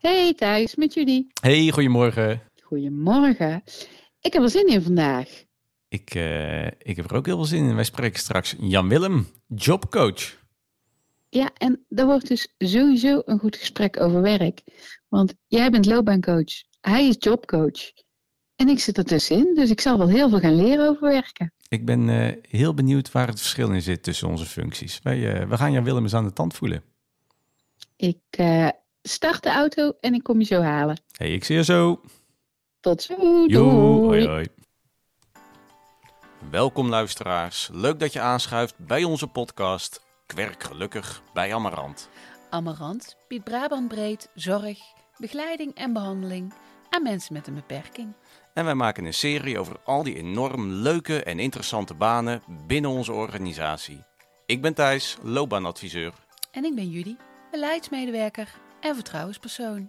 Hey Thijs, met jullie. Hey, goedemorgen. Goedemorgen. Ik heb er zin in vandaag. Ik, eh, ik heb er ook heel veel zin in. Wij spreken straks Jan Willem, jobcoach. Ja, en dat wordt dus sowieso een goed gesprek over werk. Want jij bent loopbaancoach, hij is jobcoach. En ik zit er tussenin, dus ik zal wel heel veel gaan leren over werken. Ik ben eh, heel benieuwd waar het verschil in zit tussen onze functies. Wij, eh, we gaan Jan Willem eens aan de tand voelen. Ik start de auto en ik kom je zo halen. Hey, ik zie je zo. Tot zo, Joe, doei. hoi, hoi. Welkom luisteraars. Leuk dat je aanschuift bij onze podcast Kwerk gelukkig bij Amarant. Amarant biedt Brabant breed zorg, begeleiding en behandeling aan mensen met een beperking. En wij maken een serie over al die enorm leuke en interessante banen binnen onze organisatie. Ik ben Thijs, loopbaanadviseur. En ik ben Judy, beleidsmedewerker en vertrouwenspersoon.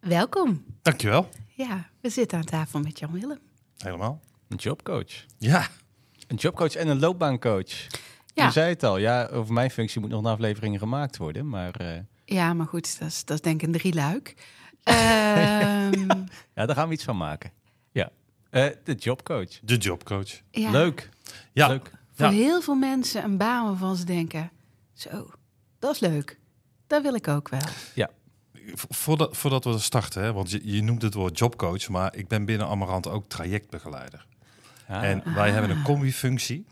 Welkom. Dankjewel. Ja, we zitten aan tafel met Jan Willem. Helemaal. Een jobcoach. Ja. Een jobcoach en een loopbaancoach. Ja. Je zei het al, ja, over mijn functie moet nog een aflevering gemaakt worden, maar eh, Ja, maar goed, dat is, dat is denk ik een drieluik. Ehm ja, daar gaan we iets van maken. Ja, Eh, de jobcoach. De jobcoach. ja, Leuk. Ja. Leuk. Voor Ja. heel veel mensen een baan waarvan ze denken, zo, dat is leuk. Dat wil ik ook wel. V- Voordat, voordat we starten, hè, want je, je noemt het woord jobcoach, maar ik ben binnen Amarant ook trajectbegeleider. Ah, En wij hebben een combi-functie.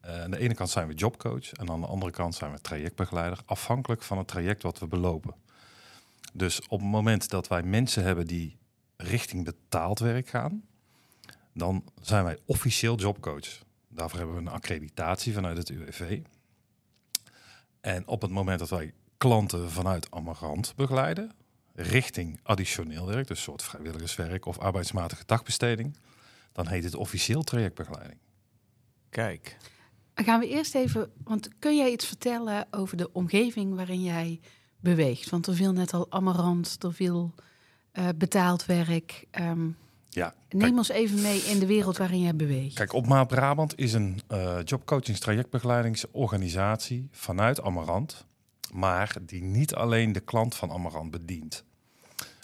Eh, aan de ene kant zijn we jobcoach en aan de andere kant zijn we trajectbegeleider, afhankelijk van het traject wat we belopen. Dus op het moment dat wij mensen hebben die richting betaald werk gaan, dan zijn wij officieel jobcoach. Daarvoor hebben we een accreditatie vanuit het UWV. En op het moment dat wij klanten vanuit Amarant begeleiden, richting additioneel werk, dus een soort vrijwilligerswerk of arbeidsmatige dagbesteding, dan heet het officieel trajectbegeleiding. Kijk. Dan gaan we eerst even, want kun jij iets vertellen over de omgeving waarin jij beweegt? Want er viel net al Amarant, er viel eh, betaald werk. Ehm, Ja, neem kijk, ons even mee in de wereld waarin jij beweegt. kijk op Maat Brabant is een eh jobcoachingstrajectbegeleidingsorganisatie vanuit Amarant, maar die niet alleen de klant van Amarant bedient.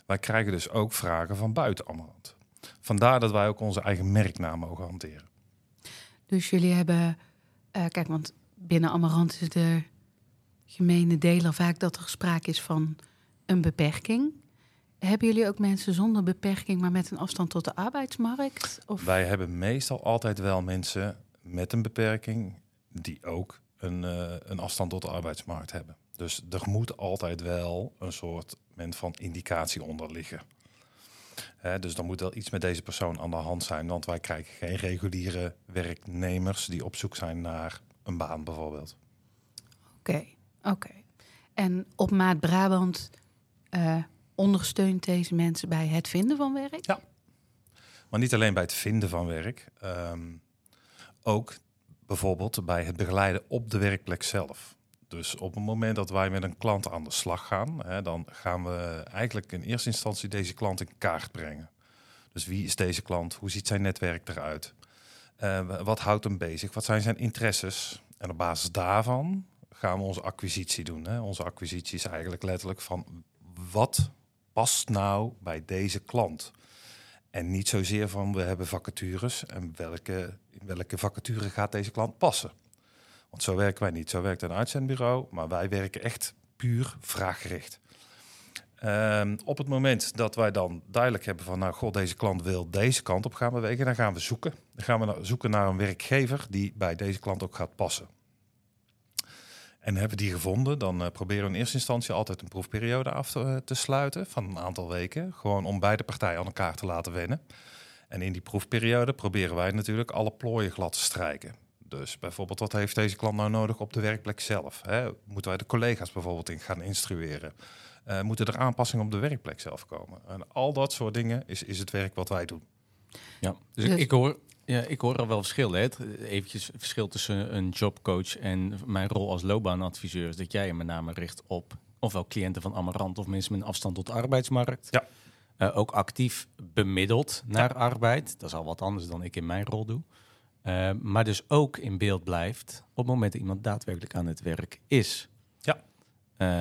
Wij krijgen dus ook vragen van buiten Amarant. Vandaar dat wij ook onze eigen merknaam mogen hanteren. Dus jullie hebben, eh, kijk, want binnen Amarant is de gemene deler vaak dat er sprake is van een beperking. Hebben jullie ook mensen zonder beperking, maar met een afstand tot de arbeidsmarkt? Of? Wij hebben meestal altijd wel mensen met een beperking die ook een, eh, een afstand tot de arbeidsmarkt hebben. Dus er moet altijd wel een soort moment van indicatie onder liggen. Dus dan moet wel iets met deze persoon aan de hand zijn, want wij krijgen geen reguliere werknemers die op zoek zijn naar een baan bijvoorbeeld. Oké, oké. En op Maat Brabant eh, ondersteunt deze mensen bij het vinden van werk? Ja. Maar niet alleen bij het vinden van werk, ehm, ook bijvoorbeeld bij het begeleiden op de werkplek zelf. Dus op het moment dat wij met een klant aan de slag gaan, hè, dan gaan we eigenlijk in eerste instantie deze klant in kaart brengen. Dus wie is deze klant? Hoe ziet zijn netwerk eruit? Eh, wat houdt hem bezig? Wat zijn zijn interesses? En op basis daarvan gaan we onze acquisitie doen. Hè. Onze acquisitie is eigenlijk letterlijk van wat past nou bij deze klant? En niet zozeer van we hebben vacatures en welke, in welke vacature gaat deze klant passen. Want zo werken wij niet. Zo werkt een uitzendbureau, maar wij werken echt puur vraaggericht. Ehm, op het moment dat wij dan duidelijk hebben van, nou, god, deze klant wil deze kant op gaan bewegen, dan gaan we zoeken. Dan gaan we zoeken naar een werkgever die bij deze klant ook gaat passen. En hebben we die gevonden, dan eh, proberen we in eerste instantie altijd een proefperiode af te, eh, te sluiten van een aantal weken. Gewoon om beide partijen aan elkaar te laten wennen. En in die proefperiode proberen wij natuurlijk alle plooien glad te strijken. Dus bijvoorbeeld, wat heeft deze klant nou nodig op de werkplek zelf? Hè? Moeten wij de collega's bijvoorbeeld in gaan instrueren? Uh, moeten er aanpassingen op de werkplek zelf komen? En al dat soort dingen is, is het werk wat wij doen. Ja, dus, dus ik, hoor, ja, ik hoor al wel verschil. Hè? Eventjes verschil tussen een jobcoach en mijn rol als loopbaanadviseur. Is dat jij je met name richt op ofwel cliënten van Amarant of mensen met een afstand tot de arbeidsmarkt. Ja. Uh, ook actief bemiddeld naar arbeid. Dat is al wat anders dan ik in mijn rol doe. Uh, maar dus ook in beeld blijft op het moment dat iemand daadwerkelijk aan het werk is. Ja.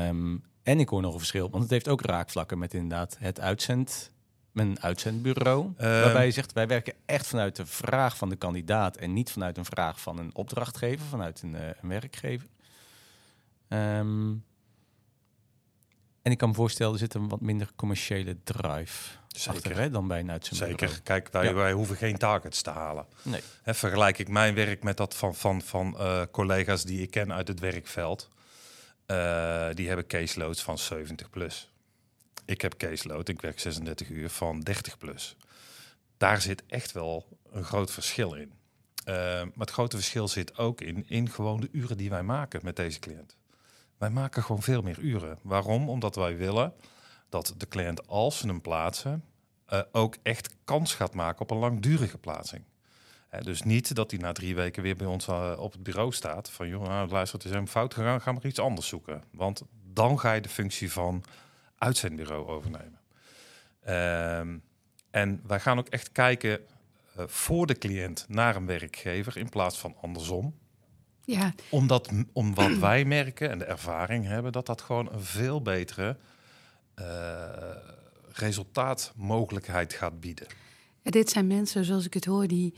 Um, en ik hoor nog een verschil, want het heeft ook raakvlakken met inderdaad het uitzend, mijn uitzendbureau. Um, waarbij je zegt, wij werken echt vanuit de vraag van de kandidaat en niet vanuit een vraag van een opdrachtgever, vanuit een, uh, een werkgever. Um, en ik kan me voorstellen, er zit een wat minder commerciële drive Zeker. achter hè, dan bij een uitzendbureau. Zeker. Kijk, wij, wij hoeven geen targets te halen. Nee. Hè, vergelijk ik mijn werk met dat van, van, van uh, collega's die ik ken uit het werkveld. Uh, die hebben caseloads van 70 plus. Ik heb caseload, ik werk 36 uur van 30 plus. Daar zit echt wel een groot verschil in. Uh, maar het grote verschil zit ook in, in gewoon de uren die wij maken met deze cliënt. Wij maken gewoon veel meer uren. Waarom? Omdat wij willen dat de cliënt, als ze hem plaatsen, uh, ook echt kans gaat maken op een langdurige plaatsing. Dus niet dat hij na drie weken weer bij ons uh, op het bureau staat. Van joh, nou, luister, het is hem fout gegaan, ga maar iets anders zoeken. Want dan ga je de functie van uitzendbureau overnemen. Ehm, en wij gaan ook echt kijken voor de cliënt naar een werkgever in plaats van andersom. Ja. Omdat, om wat wij merken en de ervaring hebben, dat dat gewoon een veel betere uh, resultaatmogelijkheid gaat bieden. Ja, dit zijn mensen, zoals ik het hoor, die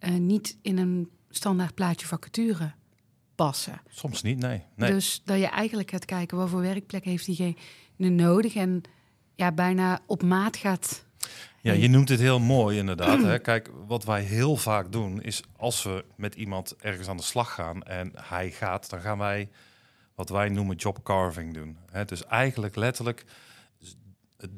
uh, niet in een standaard plaatje vacature passen. Soms niet, nee. nee. Dus dat je eigenlijk gaat kijken, wat voor werkplek heeft diegene nodig en ja, bijna op maat gaat ja, je noemt het heel mooi inderdaad. Hè. Kijk, wat wij heel vaak doen is als we met iemand ergens aan de slag gaan en hij gaat, dan gaan wij wat wij noemen job carving doen. Hè. Dus eigenlijk letterlijk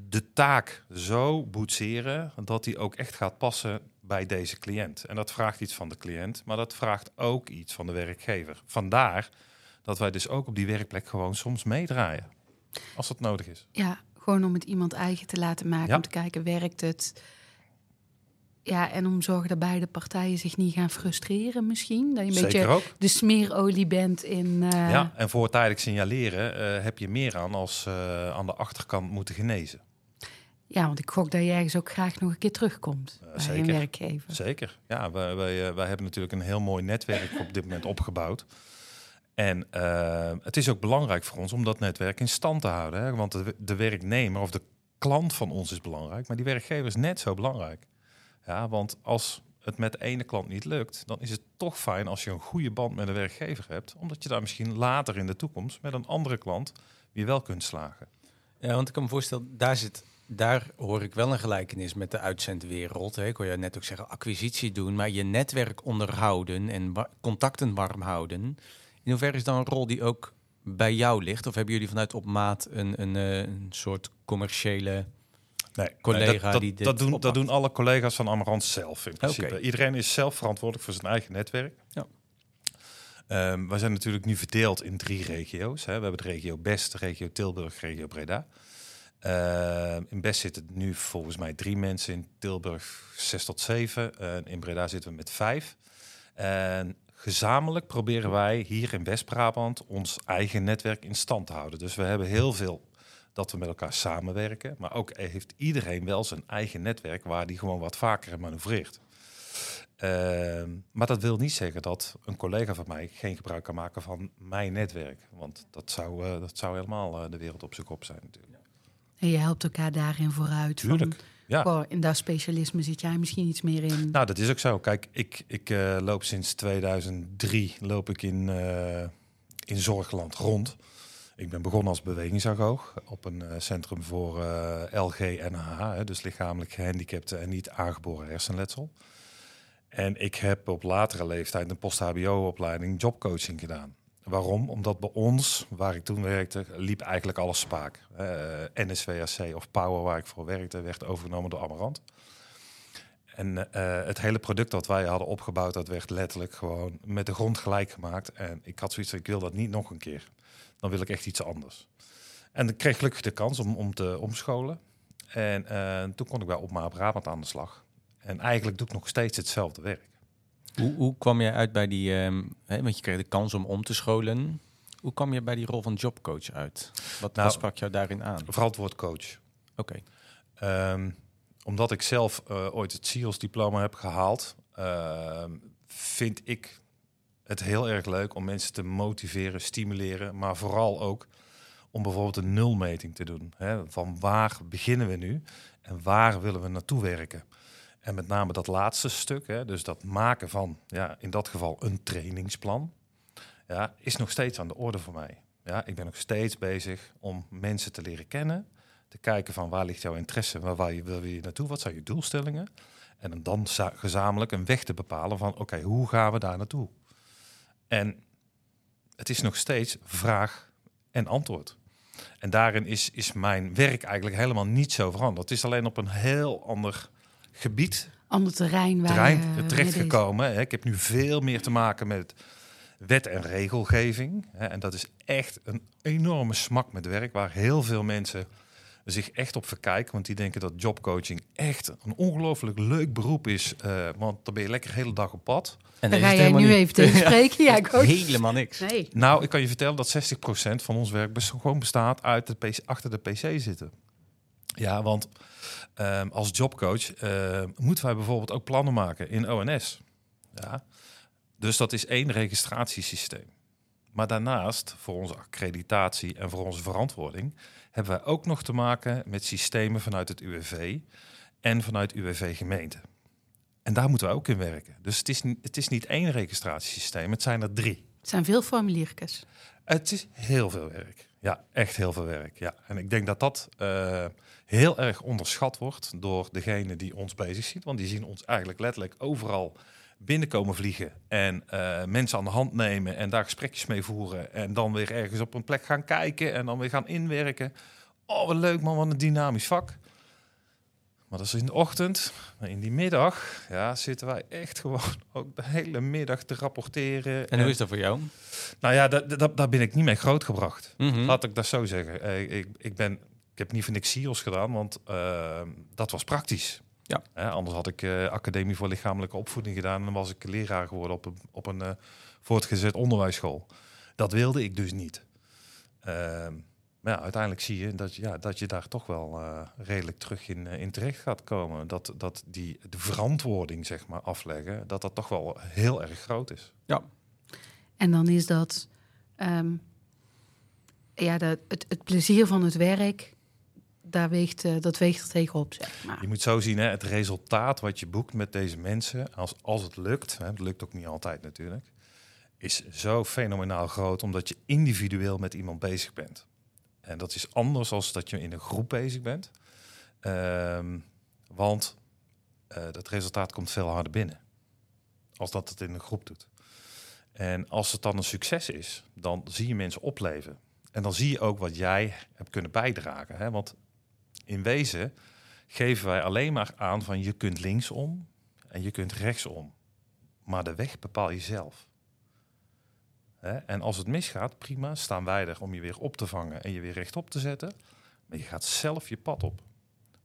de taak zo boetseren dat hij ook echt gaat passen bij deze cliënt. En dat vraagt iets van de cliënt, maar dat vraagt ook iets van de werkgever. Vandaar dat wij dus ook op die werkplek gewoon soms meedraaien. Als dat nodig is. Ja, gewoon om het iemand eigen te laten maken. Om te kijken, werkt het? Ja, en om zorgen dat beide partijen zich niet gaan frustreren misschien. Dat je een Zeker beetje ook. de smeerolie bent in... Uh... Ja, en voortijdig signaleren uh, heb je meer aan als uh, aan de achterkant moeten genezen. Ja, want ik gok dat je ergens ook graag nog een keer terugkomt bij zeker. een werkgever. Zeker, ja. Wij, wij, wij hebben natuurlijk een heel mooi netwerk op dit moment opgebouwd. En uh, het is ook belangrijk voor ons om dat netwerk in stand te houden. Hè? Want de, werknemer of de klant van ons is belangrijk, maar die werkgever is net zo belangrijk. Ja, want als het met de ene klant niet lukt, dan is het toch fijn als je een goede band met een werkgever hebt, omdat je daar misschien later in de toekomst met een andere klant weer wel kunt slagen. Ja, want ik kan me voorstellen, daar zit daar hoor ik wel een gelijkenis met de uitzendwereld. Ik hoor je net ook zeggen, acquisitie doen, maar je netwerk onderhouden en contacten warm houden. In hoeverre is dan een rol die ook bij jou ligt? Of hebben jullie vanuit op maat een, een, eh, een soort commerciële nee, collega nee, dat, die dit dat, doen, dat doen alle collega's van Amarant zelf in principe. Okay. Iedereen is zelf verantwoordelijk voor zijn eigen netwerk. Ja. Um, wij zijn natuurlijk nu verdeeld in drie regio's. Hè. We hebben de regio Best, de regio Tilburg, regio Breda. Uh, in Best zitten nu volgens mij drie mensen, in Tilburg zes tot zeven. Uh, in Breda zitten we met vijf. En gezamenlijk proberen wij hier in West-Brabant ons eigen netwerk in stand te houden. Dus we hebben heel veel dat we met elkaar samenwerken. Maar ook heeft iedereen wel zijn eigen netwerk waar die gewoon wat vaker manoeuvreert. Uh, maar dat wil niet zeggen dat een collega van mij geen gebruik kan maken van mijn netwerk. Want dat zou, uh, dat zou helemaal uh, de wereld op zijn kop zijn natuurlijk. En je helpt elkaar daarin vooruit. Tuurlijk. Van ja. In dat specialisme zit jij misschien iets meer in. Nou, dat is ook zo. Kijk, ik, ik uh, loop sinds 2003 loop ik in, uh, in Zorgland rond. Ik ben begonnen als bewegingsagoog op een uh, centrum voor LGNH, dus lichamelijk gehandicapten en niet aangeboren hersenletsel. En ik heb op latere leeftijd een post-HBO-opleiding jobcoaching gedaan. Waarom? Omdat bij ons, waar ik toen werkte, liep eigenlijk alles spaak. Uh, NSWAC of Power, waar ik voor werkte, werd overgenomen door Amarant. En eh, het hele product dat wij hadden opgebouwd, dat werd letterlijk gewoon met de grond gelijk gemaakt. En ik had zoiets van, ik wil dat niet nog een keer. Dan wil ik echt iets anders. En ik kreeg gelukkig de kans om, om te omscholen. En eh, toen kon ik bij Opma Brabant aan de slag. En eigenlijk doe ik nog steeds hetzelfde werk. Hoe, hoe kwam je uit bij die, ehm, hè, want je kreeg de kans om om te scholen. Hoe kwam je bij die rol van jobcoach uit? Wat, Nou, wat sprak jou daarin aan? Vooral het woord coach. Oké. Ehm, omdat ik zelf eh, ooit het SEALS diploma heb gehaald, ehm, vind ik het heel erg leuk om mensen te motiveren, stimuleren, maar vooral ook om bijvoorbeeld een nulmeting te doen. Hè? Van waar beginnen we nu en waar willen we naartoe werken? En met name dat laatste stuk, hè, dus dat maken van, ja, in dat geval een trainingsplan, ja, is nog steeds aan de orde voor mij. Ja, ik ben nog steeds bezig om mensen te leren kennen, te kijken van waar ligt jouw interesse, waar wil je, wil je naartoe, wat zijn je doelstellingen? En dan, dan za- gezamenlijk een weg te bepalen van oké, hoe gaan we daar naartoe? En het is nog steeds vraag en antwoord. En daarin is, is mijn werk eigenlijk helemaal niet zo veranderd. Het is alleen op een heel ander gebied Ander terrein waar terrein je terechtgekomen. hè. Ik heb nu veel meer te maken met wet en regelgeving. hè. En dat is echt een enorme smak met werk, waar heel veel mensen zich echt op verkijken. Want die denken dat jobcoaching echt een ongelooflijk leuk beroep is. eh, want dan ben je lekker de hele dag op pad. En Daar ga jij helemaal nu niet. even tegen spreken. Ja, ik ook. Helemaal niks. Nee. Nou, ik kan je vertellen dat 60% van ons werk best gewoon bestaat uit de PC, achter de PC zitten. Ja, want ehm, als jobcoach ehm, moeten wij bijvoorbeeld ook plannen maken in ONS. Ja. Dus dat is één registratiesysteem. Maar daarnaast, voor onze accreditatie en voor onze verantwoording, hebben wij ook nog te maken met systemen vanuit het UWV en vanuit UWV gemeente. En daar moeten we ook in werken. Dus het is, het is niet één registratiesysteem, het zijn er drie. Het zijn veel formuliertjes. Het is heel veel werk. Ja, echt heel veel werk. Ja. En ik denk dat dat eh, heel erg onderschat wordt door degene die ons bezig ziet. Want die zien ons eigenlijk letterlijk overal binnenkomen vliegen. En eh, mensen aan de hand nemen en daar gesprekjes mee voeren. En dan weer ergens op een plek gaan kijken en dan weer gaan inwerken. Oh, wat leuk man, wat een dynamisch vak. Maar dat is in de ochtend. Maar in die middag ja, zitten wij echt gewoon ook de hele middag te rapporteren. En hoe is dat voor jou? Nou ja, da- da- daar ben ik niet mee grootgebracht. Mhm. Laat ik dat zo zeggen. Eh, ik, ik, ben, ik heb niet voor niks SEALS gedaan, want eh, dat was praktisch. Ja. Anders had ik eh, Academie voor Lichamelijke Opvoeding gedaan en dan was ik leraar geworden op een, op een eh, voortgezet onderwijsschool. Dat wilde ik dus niet. Maar ja, uiteindelijk zie je dat, ja, dat je daar toch wel eh, redelijk terug in, eh, in terecht gaat komen. Dat, dat die de verantwoording, zeg maar, afleggen, dat dat toch wel heel erg groot is. En dan is dat, ehm, ja, dat, het, het plezier van het werk, daar weegt, eh, dat weegt er tegenop, zeg maar. Je moet zo zien, hè, het resultaat wat je boekt met deze mensen, als, als het lukt, hè, het lukt ook niet altijd natuurlijk, is zo fenomenaal groot omdat je individueel met iemand bezig bent. En dat is anders als dat je in een groep bezig bent. Ehm, want eh dat resultaat komt veel harder binnen als dat het in een groep doet. En als het dan een succes is, dan zie je mensen opleven. En dan zie je ook wat jij hebt kunnen bijdragen. Hè? Want in wezen geven wij alleen maar aan van je kunt linksom en je kunt rechtsom. Maar de weg bepaal je zelf. En als het misgaat, prima, staan wij er om je weer op te vangen en je weer rechtop te zetten. Maar je gaat zelf je pad op.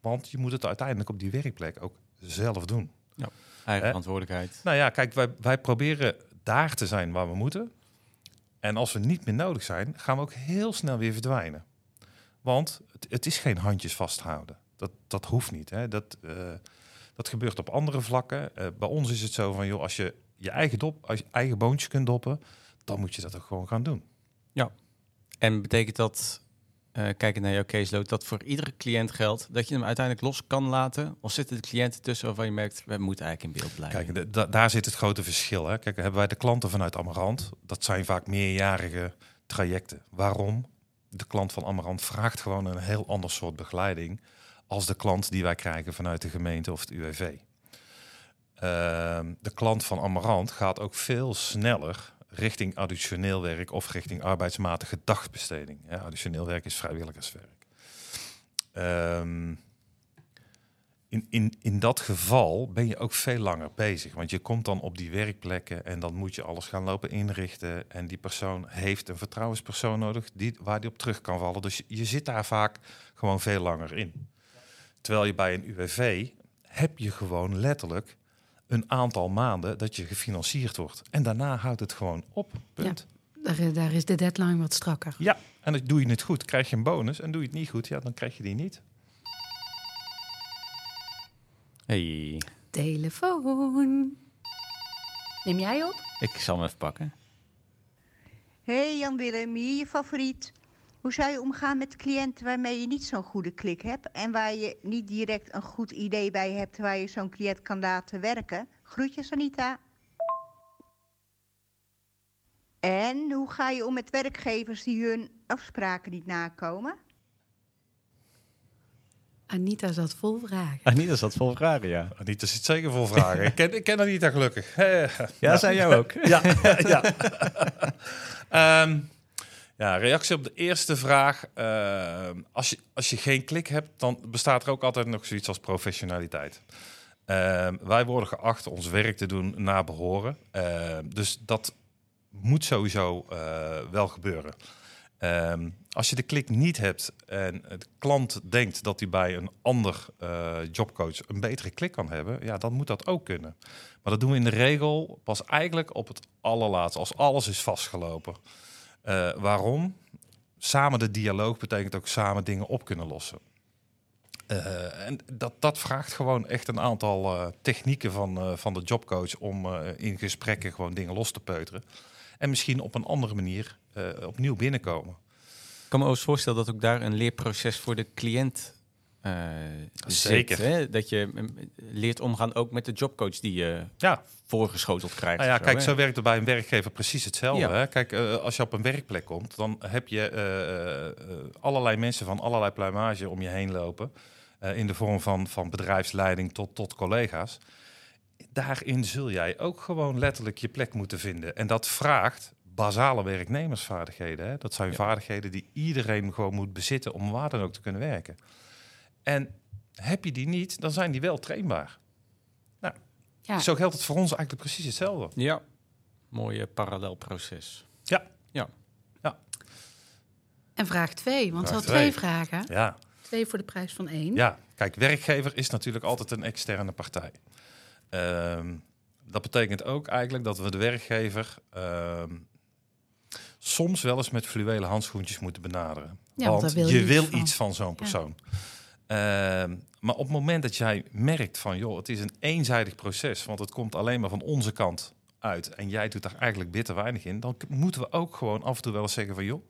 Want je moet het uiteindelijk op die werkplek ook zelf doen. Eigen Hè? verantwoordelijkheid. Nou ja, kijk, wij, wij proberen daar te zijn waar we moeten. En als we niet meer nodig zijn, gaan we ook heel snel weer verdwijnen. Want het, het is geen handjes vasthouden. Dat, dat hoeft niet. Hè. Dat, eh, dat gebeurt op andere vlakken. Eh, bij ons is het zo van, joh, als je je eigen, dop, als je eigen boontje kunt doppen, dan moet je dat ook gewoon gaan doen. En betekent dat, eh kijkend naar jouw caseload, dat voor iedere cliënt geldt dat je hem uiteindelijk los kan laten? Of zitten de cliënten tussen waarvan je merkt, we moeten eigenlijk in beeld blijven? Kijk, da- daar zit het grote verschil. Hè. Kijk, hebben wij de klanten vanuit Amarant. Dat zijn vaak meerjarige trajecten. Waarom? De klant van Amarant vraagt gewoon een heel ander soort begeleiding als de klant die wij krijgen vanuit de gemeente of het UWV. Ehm, de klant van Amarant gaat ook veel sneller richting additioneel werk of richting arbeidsmatige dagbesteding. Ja, additioneel werk is vrijwilligerswerk. Ehm, in, in, in dat geval ben je ook veel langer bezig. Want je komt dan op die werkplekken en dan moet je alles gaan lopen inrichten. En die persoon heeft een vertrouwenspersoon nodig die, waar die op terug kan vallen. Dus je, je zit daar vaak gewoon veel langer in. Terwijl je bij een UWV heb je gewoon letterlijk een aantal maanden dat je gefinancierd wordt. En daarna houdt het gewoon op. Punt. Daar, daar is de deadline wat strakker. Ja, en dan doe je het goed, krijg je een bonus. En doe je het niet goed, ja, dan krijg je die niet. Hey, Telefoon. Neem jij op? ik zal hem even pakken. Hey Jan Willem, hier je favoriet. Hoe zou je omgaan met cliënten waarmee je niet zo'n goede klik hebt en waar je niet direct een goed idee bij hebt waar je zo'n cliënt kan laten werken? Groetjes Anita. En hoe ga je om met werkgevers die hun afspraken niet nakomen? Anita zat vol vragen. Anita zat vol vragen, ja. Anita zit zeker vol vragen. ik, ken, ik ken Anita gelukkig. Ja, zijn jou ook. ja, ja. Ehm, ja, reactie op de eerste vraag. Ehm, als, je, als je geen klik hebt, dan bestaat er ook altijd nog zoiets als professionaliteit. Ehm, wij worden geacht ons werk te doen naar behoren. Ehm, dus dat moet sowieso eh, wel gebeuren. Ehm, als je de klik niet hebt en de klant denkt dat hij bij een ander eh, jobcoach een betere klik kan hebben, ja, dan moet dat ook kunnen. Maar dat doen we in de regel pas eigenlijk op het allerlaatst, als alles is vastgelopen. Eh, waarom? Samen de dialoog betekent ook samen dingen op kunnen lossen. Eh, en dat, dat vraagt gewoon echt een aantal eh, technieken van, van de jobcoach om in gesprekken gewoon dingen los te peuteren. En misschien op een andere manier opnieuw binnenkomen. Ik kan me ook voorstellen dat ook daar een leerproces voor de cliënt Zeker. zit. Hè? Dat je mm, leert omgaan ook met de jobcoach die je Ja, voorgeschoteld krijgt. Nou ja, zo, kijk, hè? zo werkt het bij een werkgever precies hetzelfde. Ja. Hè? Kijk, eh, als je op een werkplek komt, dan heb je eh, eh, allerlei mensen van allerlei pluimage om je heen lopen. eh, in de vorm van, van bedrijfsleiding tot, tot collega's. Daarin zul jij ook gewoon letterlijk je plek moeten vinden. En dat vraagt basale werknemersvaardigheden. Hè? Dat zijn Ja. vaardigheden die iedereen gewoon moet bezitten om waar dan ook te kunnen werken. En heb je die niet, dan zijn die wel trainbaar. Ja, Zo geldt het voor ons eigenlijk precies hetzelfde. Ja, mooie parallel proces. en vraag twee, want ze Vraag had twee twee. vragen. Ja, Twee voor de prijs van één. ja, kijk, werkgever is natuurlijk altijd een externe partij. Ehm, dat betekent ook eigenlijk dat we de werkgever ehm, soms wel eens met fluwelen handschoentjes moeten benaderen. Ja, want want daar wil je je wil iets van. iets van zo'n persoon. Ehm, maar op het moment dat jij merkt van, joh, het is een eenzijdig proces, want het komt alleen maar van onze kant uit en jij doet daar eigenlijk bitter weinig in, dan moeten we ook gewoon af en toe wel eens zeggen van, joh,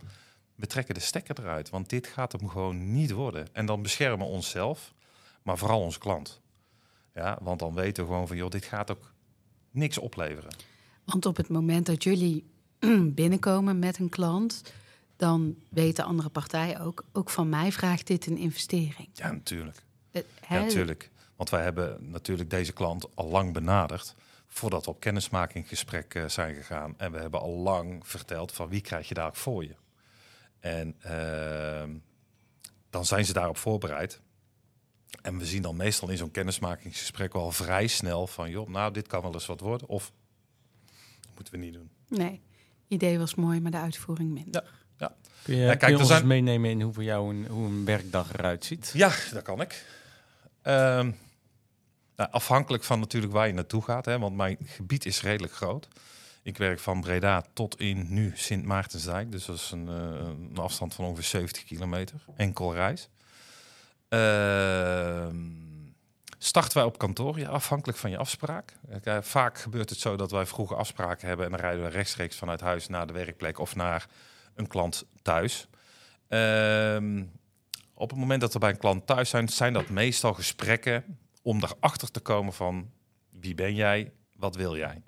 we trekken de stekker eruit, want dit gaat hem gewoon niet worden. En dan beschermen we onszelf, maar vooral onze klant. Ja, want dan weten we gewoon van, joh, dit gaat ook niks opleveren. Want op het moment dat jullie binnenkomen met een klant, dan weet de andere partij ook, ook van mij vraagt dit een investering. Ja, natuurlijk. Ja, natuurlijk. Want wij hebben natuurlijk deze klant al lang benaderd voordat we op kennismakinggesprek eh, zijn gegaan. En we hebben al lang verteld van wie krijg je daar voor je. En ehm, dan zijn ze daarop voorbereid. En we zien dan meestal in zo'n kennismakingsgesprek wel vrij snel van... joh, nou, dit kan wel eens wat worden. Of dat moeten we niet doen. Nee, idee was mooi, maar de uitvoering minder. Kun je, Ja, kijk, kun je er ons zijn- meenemen in hoe voor jou een, hoe een werkdag eruit ziet? Ja, dat kan ik. Ehm, nou, afhankelijk van natuurlijk waar je naartoe gaat, hè, want mijn gebied is redelijk groot. Ik werk van Breda tot in nu Sint Maartensdijk, dus dat is een, eh, een afstand van ongeveer 70 kilometer, enkel reis. Ehm, starten wij op kantoor, ja, afhankelijk van je afspraak. Kijk, eh, vaak gebeurt het zo dat wij vroege afspraken hebben en dan rijden we rechtstreeks vanuit huis naar de werkplek of naar een klant thuis. Ehm, op het moment dat we bij een klant thuis zijn, zijn dat meestal gesprekken om erachter te komen van wie ben jij, wat wil jij.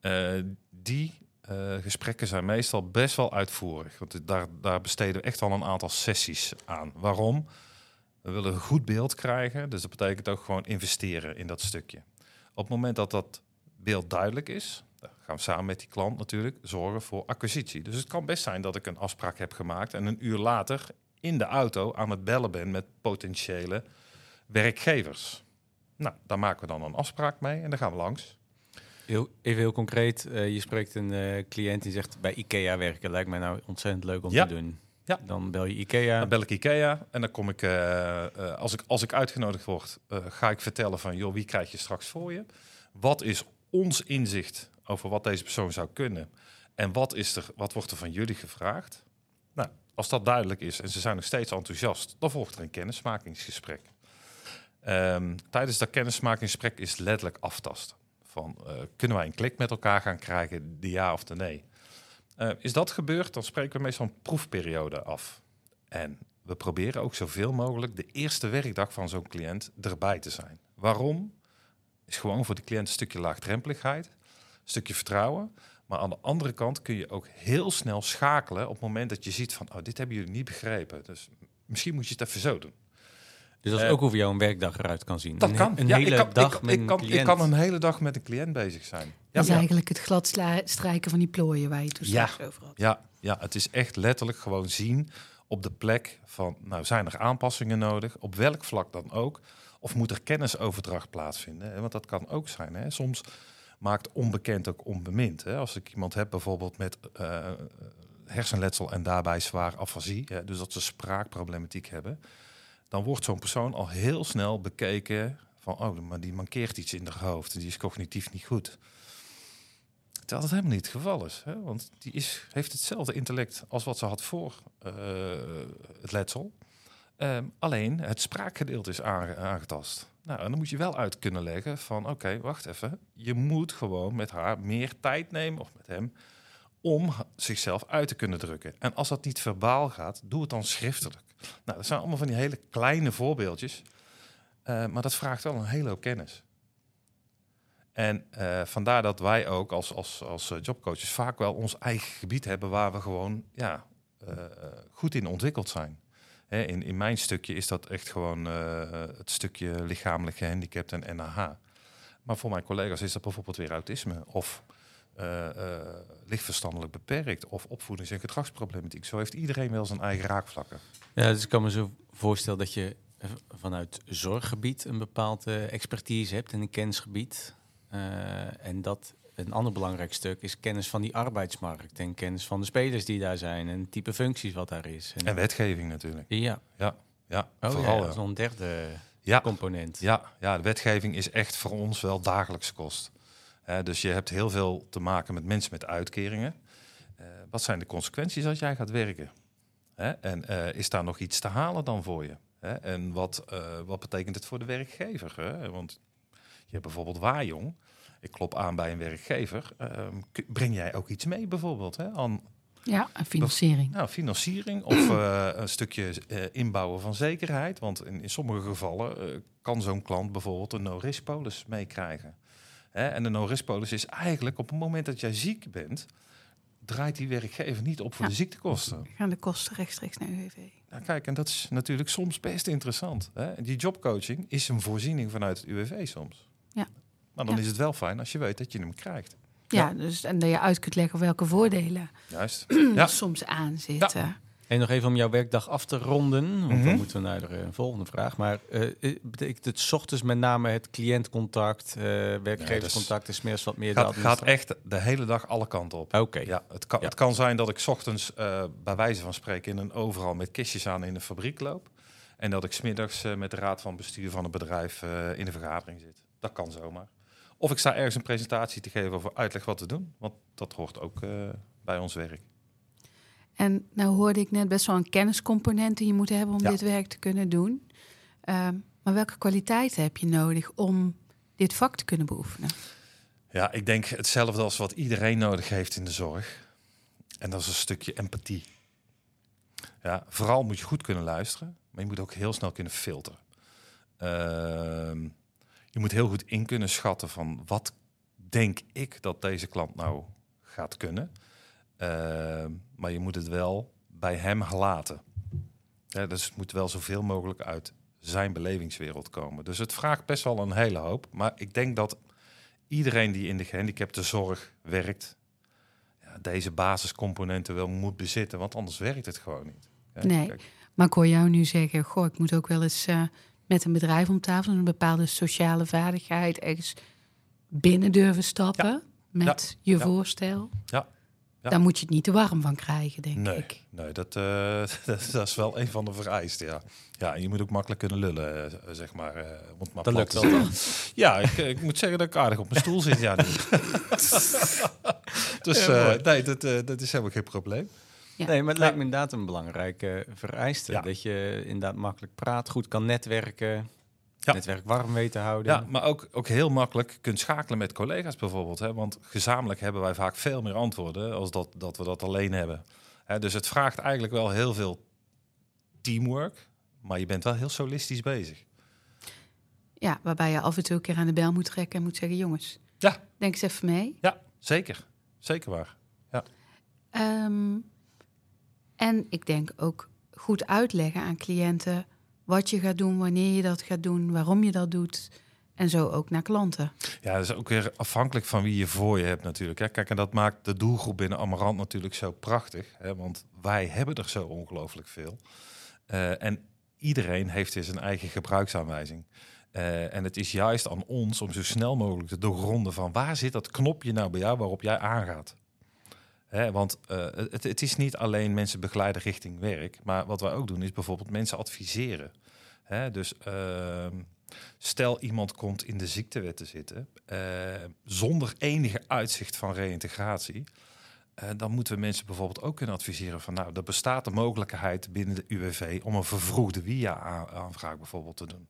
Eh, die eh, gesprekken zijn meestal best wel uitvoerig, want daar, daar besteden we echt al een aantal sessies aan. Waarom? We willen een goed beeld krijgen, dus dat betekent ook gewoon investeren in dat stukje. Op het moment dat dat beeld duidelijk is, gaan we samen met die klant natuurlijk zorgen voor acquisitie. Dus het kan best zijn dat ik een afspraak heb gemaakt en een uur later in de auto aan het bellen ben met potentiële werkgevers. Nou, daar maken we dan een afspraak mee en dan gaan we langs. Heel, even heel concreet, uh, je spreekt een uh, cliënt die zegt bij IKEA werken. Lijkt mij nou ontzettend leuk om Ja. te doen. Ja. Dan bel je IKEA. Dan bel ik IKEA en dan kom ik, eh, eh, als ik, als ik uitgenodigd word, eh, ga ik vertellen van, joh, wie krijg je straks voor je? Wat is ons inzicht over wat deze persoon zou kunnen? En wat, is er, wat wordt er van jullie gevraagd? Nou, als dat duidelijk is en ze zijn nog steeds enthousiast, dan volgt er een kennismakingsgesprek. Ehm, tijdens dat kennismakingsgesprek is letterlijk aftasten. Van, eh, kunnen wij een klik met elkaar gaan krijgen, de ja of de nee? Eh, is dat gebeurd, dan spreken we meestal een proefperiode af. En we proberen ook zoveel mogelijk de eerste werkdag van zo'n cliënt erbij te zijn. Waarom? Is gewoon voor de cliënt een stukje laagdrempeligheid, stukje vertrouwen. Maar aan de andere kant kun je ook heel snel schakelen op het moment dat je ziet van, oh, dit hebben jullie niet begrepen. Dus misschien moet je het even zo doen. Dus dat is Eh, ook hoe jouw een werkdag eruit kan zien. Dat een, kan. Een ja, hele ik kan, dag ik, met ik een kan, cliënt. Ik kan een hele dag met een cliënt bezig zijn. Ja, dat is ja. eigenlijk het glad strijken van die plooien waar je toen Ja. straks over had. Ja, ja, het is echt letterlijk gewoon zien op de plek van, nou zijn er aanpassingen nodig, op welk vlak dan ook, of moet er kennisoverdracht plaatsvinden? Want dat kan ook zijn. Hè? Soms maakt onbekend ook onbemind. Hè? Als ik iemand heb bijvoorbeeld met eh, hersenletsel en daarbij zwaar afasie, dus dat ze spraakproblematiek hebben, dan wordt zo'n persoon al heel snel bekeken van, oh, maar die mankeert iets in haar hoofd, die is cognitief niet goed. Terwijl dat helemaal niet het geval is. Hè? Want die is, heeft hetzelfde intellect als wat ze had voor eh, het letsel. Ehm, alleen het spraakgedeelte is aange- aangetast. Nou, en dan moet je wel uit kunnen leggen van... oké, wacht even. Je moet gewoon met haar meer tijd nemen, of met hem... om zichzelf uit te kunnen drukken. En als dat niet verbaal gaat, doe het dan schriftelijk. Nou, dat zijn allemaal van die hele kleine voorbeeldjes. Eh, maar dat vraagt wel een hele hoop kennis. En eh, vandaar dat wij ook als, als, als eh, jobcoaches vaak wel ons eigen gebied hebben waar we gewoon ja, goed in ontwikkeld zijn. Hè, in, in mijn stukje is dat echt gewoon eh, het stukje lichamelijk gehandicapt en NAH. Maar voor mijn collega's is dat bijvoorbeeld weer autisme of eh, lichtverstandelijk beperkt of opvoedings- en gedragsproblematiek. Zo heeft iedereen wel zijn eigen raakvlakken. Ja, dus ik kan me zo voorstellen dat je vanuit zorggebied een bepaald eh, expertise hebt en een kennisgebied. En dat een ander belangrijk stuk is kennis van die arbeidsmarkt en kennis van de spelers die daar zijn en type functies wat daar is. En wetgeving natuurlijk. ja, Ja, oh, vooral. ja, ja. dat is nog een derde Ja. component. Ja, ja, de wetgeving is echt voor ons wel dagelijkse kost. Dus je hebt heel veel te maken met mensen met uitkeringen. Eh, wat zijn de consequenties als jij gaat werken? Hè, en eh, is daar nog iets te halen dan voor je? Hè? En wat, eh, wat betekent het voor de werkgever? Hè? Want je hebt bijvoorbeeld Waarjong. Ik klop aan bij een werkgever. Ehm, breng jij ook iets mee bijvoorbeeld hè? aan Ja, financiering. nou, financiering of eh, een stukje eh, inbouwen van zekerheid. Want in, in sommige gevallen eh, kan zo'n klant bijvoorbeeld een no-risk polis meekrijgen. En de no-risk polis is eigenlijk op het moment dat jij ziek bent, draait die werkgever niet op voor Ja. de ziektekosten. Gaan de kosten rechtstreeks naar UWV. Nou, kijk, en dat is natuurlijk soms best interessant. Hè? Die jobcoaching is een voorziening vanuit het UWV soms. Ja. Maar dan Ja. is het wel fijn als je weet dat je hem krijgt. Ja, dus en dat je uit kunt leggen welke voordelen Juist. er Ja. soms aan zitten. En nog even om jouw werkdag af te ronden, want Mhm. dan moeten we naar de volgende vraag. Maar eh, eh, betekent het 's ochtends met name het cliëntcontact, eh werkgeverscontact en smiddags wat meer de Gaat, echt de hele dag alle kanten op. Oké, Ja, het kan, Ja. het kan zijn dat ik 's ochtends eh, bij wijze van spreken in een overal met kistjes aan in de fabriek loop. En dat ik smiddags eh met de raad van bestuur van het bedrijf eh, in de vergadering zit. Dat kan zomaar. Of ik sta ergens een presentatie te geven over uitleg wat te doen. Want dat hoort ook eh, bij ons werk. En nou hoorde ik net best wel een kenniscomponent die je moet hebben om Ja. dit werk te kunnen doen. Ehm, maar welke kwaliteiten heb je nodig om dit vak te kunnen beoefenen? Ja, ik denk hetzelfde als wat iedereen nodig heeft in de zorg. En dat is een stukje empathie. Ja, vooral moet je goed kunnen luisteren, maar je moet ook heel snel kunnen filteren. Ehm, je moet heel goed in kunnen schatten van wat denk ik dat deze klant nou gaat kunnen. Ehm, maar je moet het wel bij hem laten. Ja, dus het moet wel zoveel mogelijk uit zijn belevingswereld komen. Dus het vraagt best wel een hele hoop. Maar ik denk dat iedereen die in de gehandicaptenzorg werkt, ja, deze basiscomponenten wel moet bezitten, want anders werkt het gewoon niet. Ja, Nee. kijk, Maar ik hoor jou nu zeggen, goh, ik moet ook wel eens eh, met een bedrijf om tafel, een bepaalde sociale vaardigheid, ergens binnen durven stappen met je Ja. voorstel. Ja. Ja. Daar moet je het niet te warm van krijgen, denk Nee, ik. nee dat, eh, dat, dat is wel een van de vereisten, ja. Ja, en je moet ook makkelijk kunnen lullen, eh, zeg maar. eh, om het maar Dat plat lukt te wel. Ja, ik, ik moet zeggen dat ik aardig op mijn stoel zit, ja. nu. dus eh, nee, dat, eh, dat is helemaal geen probleem. Ja. Nee, maar het lijkt me inderdaad een belangrijke vereiste. Ja. Dat je inderdaad makkelijk praat, goed kan netwerken, Ja. netwerk warm weet te houden. Ja, maar ook, ook heel makkelijk kunt schakelen met collega's bijvoorbeeld. Hè? Want gezamenlijk hebben wij vaak veel meer antwoorden als dat, dat we dat alleen hebben. Hè? Dus het vraagt eigenlijk wel heel veel teamwork, maar je bent wel heel solistisch bezig. Ja, waarbij je af en toe een keer aan de bel moet trekken en moet zeggen: jongens, Ja. denk eens even mee. Ja, zeker. Zeker waar. Ehm, en ik denk ook goed uitleggen aan cliënten wat je gaat doen, wanneer je dat gaat doen, waarom je dat doet. En zo ook naar klanten. Ja, dat is ook weer afhankelijk van wie je voor je hebt natuurlijk. Kijk, en dat maakt de doelgroep binnen Amarant natuurlijk zo prachtig. Hè, want wij hebben er zo ongelooflijk veel. Eh, en iedereen heeft weer zijn eigen gebruiksaanwijzing. Eh, en het is juist aan ons om zo snel mogelijk te doorgronden van waar zit dat knopje nou bij jou waarop jij aangaat. Want eh, het, het is niet alleen mensen begeleiden richting werk, maar wat wij ook doen is bijvoorbeeld mensen adviseren. Dus ehm, stel iemand komt in de ziektewet te zitten eh, zonder enige uitzicht van reïntegratie. eh, dan moeten we mensen bijvoorbeeld ook kunnen adviseren van nou, er bestaat de mogelijkheid binnen de UWV om een vervroegde WIA-aanvraag bijvoorbeeld te doen.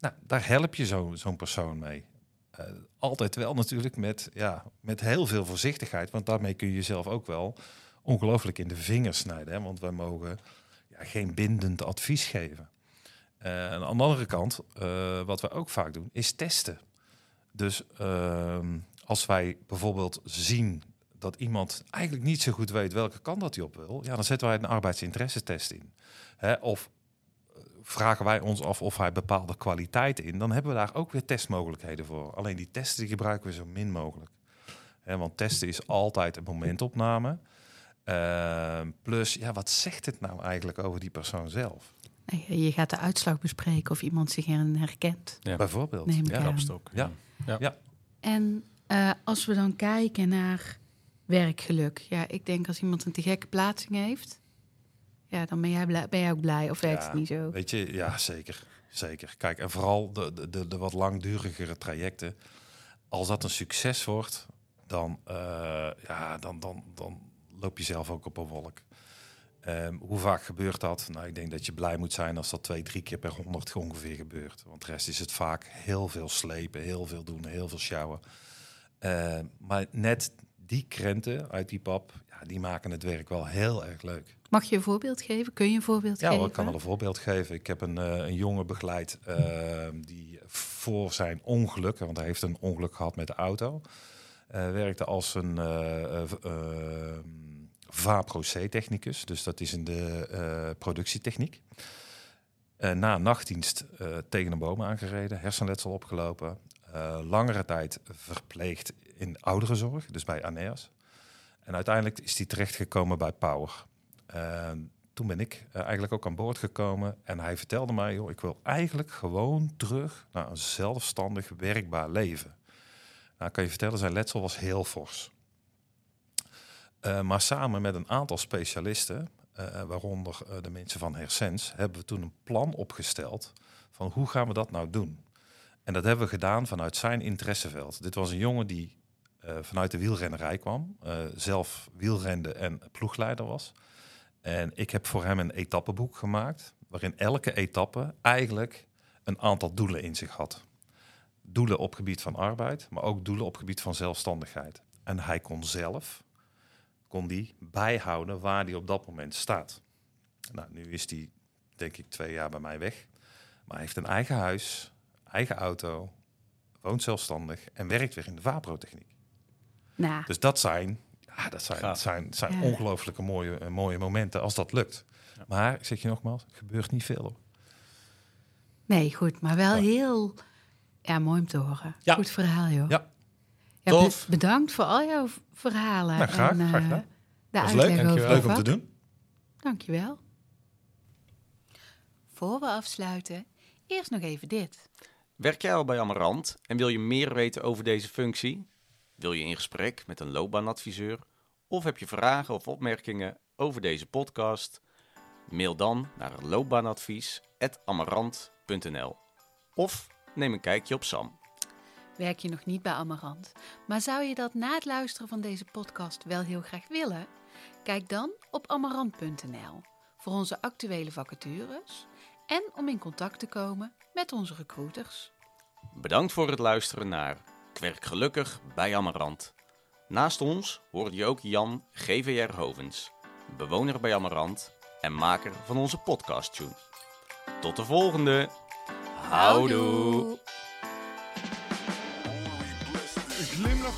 Nou, daar help je zo- zo'n persoon mee. Eh, altijd wel natuurlijk met, ja, met heel veel voorzichtigheid, want daarmee kun je jezelf ook wel ongelooflijk in de vingers snijden. Hè? Want wij mogen ja, geen bindend advies geven. En aan de andere kant, eh, wat we ook vaak doen, is testen. Dus ehm, als wij bijvoorbeeld zien dat iemand eigenlijk niet zo goed weet welke kant dat hij op wil, ja, dan zetten wij een arbeidsinteressetest in. Hè, of vragen wij ons af of hij bepaalde kwaliteiten in, dan hebben we daar ook weer testmogelijkheden voor. Alleen die testen die gebruiken we zo min mogelijk. Hè, want testen is altijd een momentopname. Ehm, plus, ja, wat zegt het nou eigenlijk over die persoon zelf? Nee, Je gaat de uitslag bespreken of iemand zich erin herkent. Ja. Bijvoorbeeld. Neem ik ja. aan. Kapstok. Ja. En eh, als we dan kijken naar werkgeluk. Ja, ik denk als iemand een te gekke plaatsing heeft. Ja, dan ben jij, blij, ben jij ook blij. Of werkt Ja, het niet zo? Weet je, ja, zeker. Zeker. Kijk, en vooral de, de- de, wat langdurigere trajecten. Als dat een succes wordt, dan, eh, ja, dan, dan, dan loop je zelf ook op een wolk. Ehm, hoe vaak gebeurt dat? Nou, ik denk dat je blij moet zijn als dat twee, drie keer per honderd ongeveer gebeurt. Want de rest is het vaak heel veel slepen, heel veel doen, heel veel sjouwen. Ehm, maar net die krenten uit die pap, die maken het werk wel heel erg leuk. Mag je een voorbeeld geven? Kun je een voorbeeld Ja, geven? hoor, ik kan wel een voorbeeld geven. Ik heb een, eh, een jongen begeleid eh, die voor zijn ongeluk, want hij heeft een ongeluk gehad met de auto, eh, werkte als een VAPRO-C-technicus. Dus dat is in de productietechniek. Na nachtdienst tegen een boom aangereden, hersenletsel opgelopen. langere tijd verpleegd in ouderenzorg, dus bij ANEAS. En uiteindelijk is hij terechtgekomen bij Power. Eh, toen ben ik eh, eigenlijk ook aan boord gekomen en hij vertelde mij, joh, ik wil eigenlijk gewoon terug naar een zelfstandig werkbaar leven. Nou, kan je vertellen, zijn letsel was heel fors. Eh, maar samen met een aantal specialisten, eh, waaronder de mensen van Hersens, hebben we toen een plan opgesteld van hoe gaan we dat nou doen. En dat hebben we gedaan vanuit zijn interesseveld. Dit was een jongen die vanuit de wielrennerij kwam, eh, zelf wielrende en ploegleider was. En ik heb voor hem een etappenboek gemaakt, waarin elke etappe eigenlijk een aantal doelen in zich had. Doelen op gebied van arbeid, maar ook doelen op gebied van zelfstandigheid. En hij kon zelf, kon die bijhouden waar hij op dat moment staat. Nou, nu is hij denk ik twee jaar bij mij weg. Maar hij heeft een eigen huis, eigen auto, woont zelfstandig en werkt weer in de vapro-techniek. Nou, Dus dat zijn, ja, dat zijn, Gaaf. zijn, zijn Ja. ongelooflijke mooie, eh, mooie momenten als dat lukt. Maar ik zeg je nogmaals, het gebeurt niet veel. Hoor. nee, goed. Maar wel Ja. heel ja, mooi om te horen. Ja. Goed verhaal, joh. Ja. Ja, Tof. be- bedankt voor al jouw verhalen. Nou, graag, en, graag eh, gedaan. De Was leuk, dankjewel. Leuk om te doen. Dankjewel. Voor we afsluiten, Eerst nog even dit. Werk jij al bij Amarant en wil je meer weten over deze functie? Wil je in gesprek met een loopbaanadviseur? Of heb je vragen of opmerkingen over deze podcast? Mail dan naar loopbaanadvies.amarant.nl Of neem een kijkje op Sam. Werk je nog niet bij Amarant, maar zou je dat na het luisteren van deze podcast wel heel graag willen? Kijk dan op amarant.nl voor onze actuele vacatures en om in contact te komen met onze recruiters. Bedankt voor het luisteren naar Kwerk Gelukkig bij Amarant. Naast ons hoorde je ook Jan GVR Hovens, bewoner bij Amarant en maker van onze podcast-tune. Tot de volgende! Houdoe!